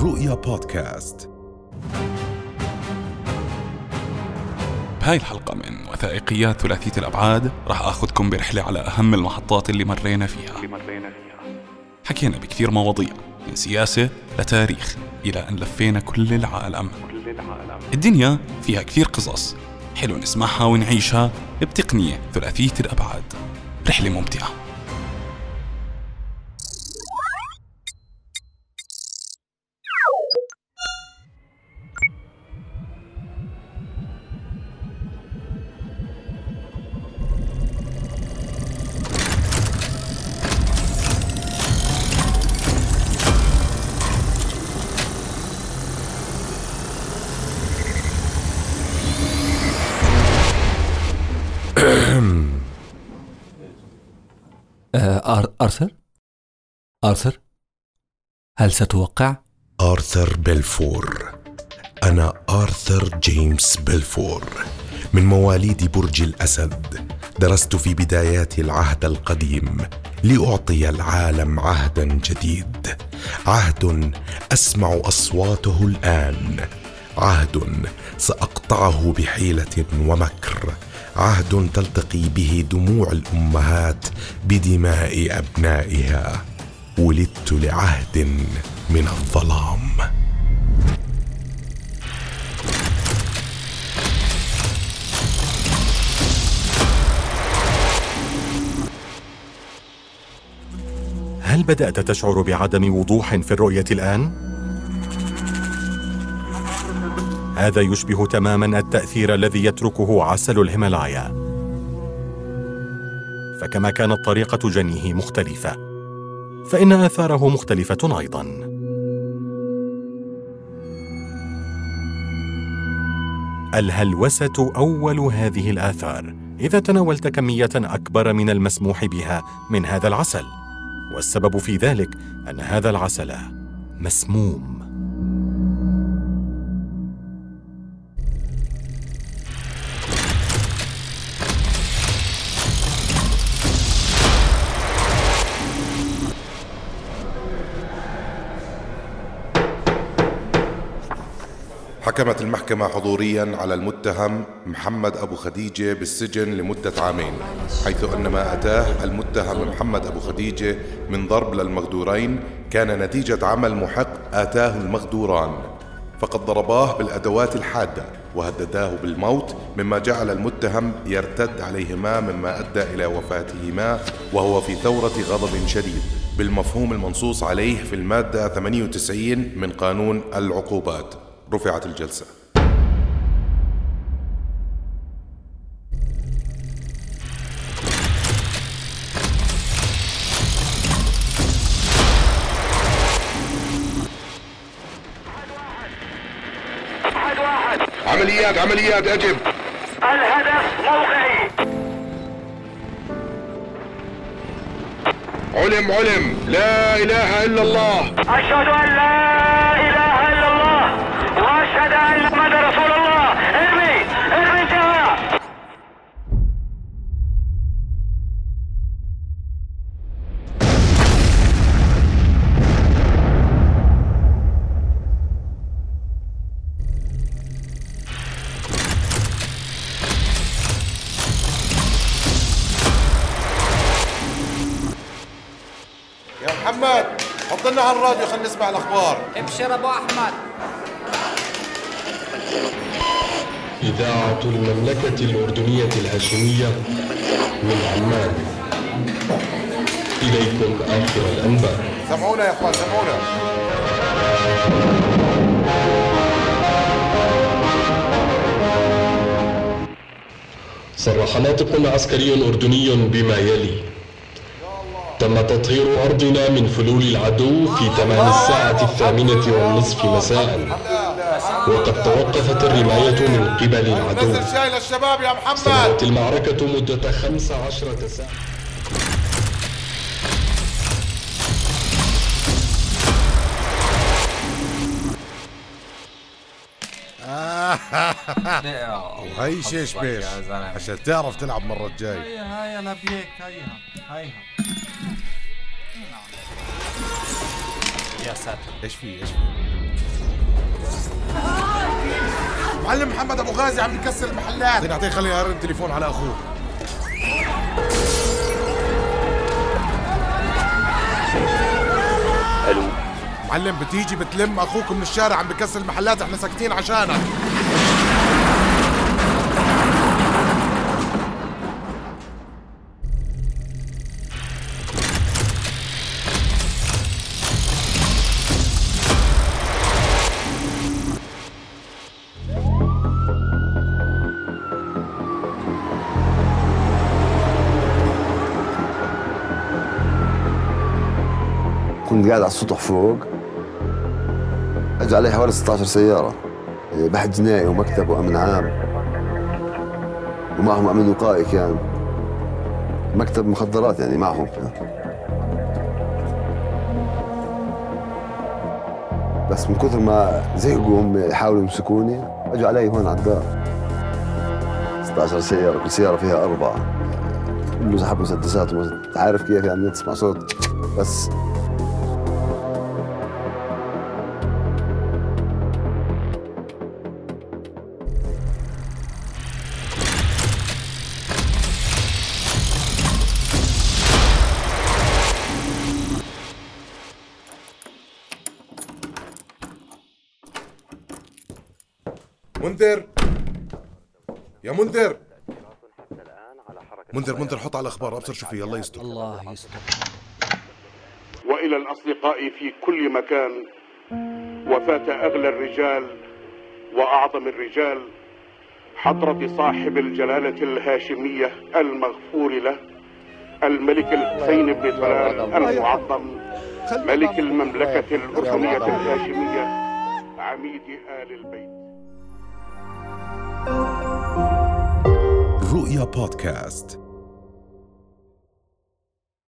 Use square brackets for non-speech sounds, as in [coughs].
رؤيا بودكاست. بهاي الحلقة من وثائقيات ثلاثية الأبعاد. راح أخذكم برحلة على أهم المحطات اللي مرينا فيها. حكينا بكثير مواضيع من سياسة لتاريخ إلى أن لفينا كل العالم. الدنيا فيها كثير قصص حلو نسمعها ونعيشها بتقنية ثلاثية الأبعاد. رحلة ممتعة. [coughs] آر- آرثر؟ آرثر؟ هل ستوقع؟ آرثر بلفور أنا آرثر جيمس بلفور من مواليد برج الأسد درست في بدايات العهد القديم لأعطي العالم عهدا جديد عهد أسمع أصواته الآن عهد سأقطعه بحيلة ومكر عهد تلتقي به دموع الأمهات بدماء أبنائها ولدت لعهد من الظلام هل بدأت تشعر بعدم وضوح في الرؤية الآن؟ هذا يشبه تماما التأثير الذي يتركه عسل الهيمالايا. فكما كانت طريقة جنيه مختلفة، فإن آثاره مختلفة أيضا. الهلوسة أول هذه الآثار إذا تناولت كمية أكبر من المسموح بها من هذا العسل. والسبب في ذلك أن هذا العسل مسموم حكمت المحكمة حضوريا على المتهم محمد أبو خديجة بالسجن لمدة عامين حيث أن ما أتاه المتهم محمد أبو خديجة من ضرب للمغدورين كان نتيجة عمل محق آتاه المغدوران. فقد ضرباه بالأدوات الحادة وهدداه بالموت مما جعل المتهم يرتد عليهما مما أدى إلى وفاتهما وهو في ثورة غضب شديد بالمفهوم المنصوص عليه في المادة 98 من قانون العقوبات. رفعت الجلسة. عمليات عمليات أجب. الهدف موقعي. علم علم. لا إله إلا الله. أشهد أن لا وأشهد أن محمد رسول الله. ارمي ارمي انتهى يا محمد حط لنا على الراديو خلينا نسمع الأخبار. ابشر أبو أحمد. إذاعة المملكة الأردنية الهاشمية من عمان. إليكم آخر الأنباء. سمعونا يا إخوان سمعونا. صرح ناطق عسكري أردني بما يلي. تم تطهير أرضنا من فلول العدو في تمام الساعة الثامنة والنصف مساء. وقد توقفت الرماية من قبل العدو. شاي للشباب يا محمد. استمرت المعركة مدة خمس عشرة ساعة. [laughs] هاي شيش بيش. عشان تعرف تلعب مرة الجاي هيا هيا لبيك هيا هيا. يا ساتر إيش في إيش في؟ معلم محمد ابو غازي عم بكسر المحلات. اعطيني اعطيني خليني ارد تليفون على اخوه. ألو. معلم بتيجي بتلم أخوك من الشارع عم بكسر المحلات إحنا ساكتين عشانك. كنت قاعد على السطح فوق. اجى علي حوالي 16 سيارة. إيه، بحث جنائي ومكتب وأمن عام. ومعهم أمن وقائي كان. مكتب مخدرات يعني معهم. كان بس من كثر ما زهقوا هم يحاولوا يمسكوني أجوا علي هون على الدار. 16 سيارة كل سيارة فيها أربعة. كله سحب مسدسات عارف كيف يعني تسمع صوت. بس منذر. يا منذر. منذر منذر حط على الأخبار أبصر شو في الله يستر. الله يستر. وإلى الأصدقاء في كل مكان وفاه أغلى الرجال وأعظم الرجال حضرة صاحب الجلالة الهاشمية المغفور له الملك الحسين بن طلال المعظم ملك المملكة الأردنية الهاشمية عميد آل البيت. رؤيا بودكاست.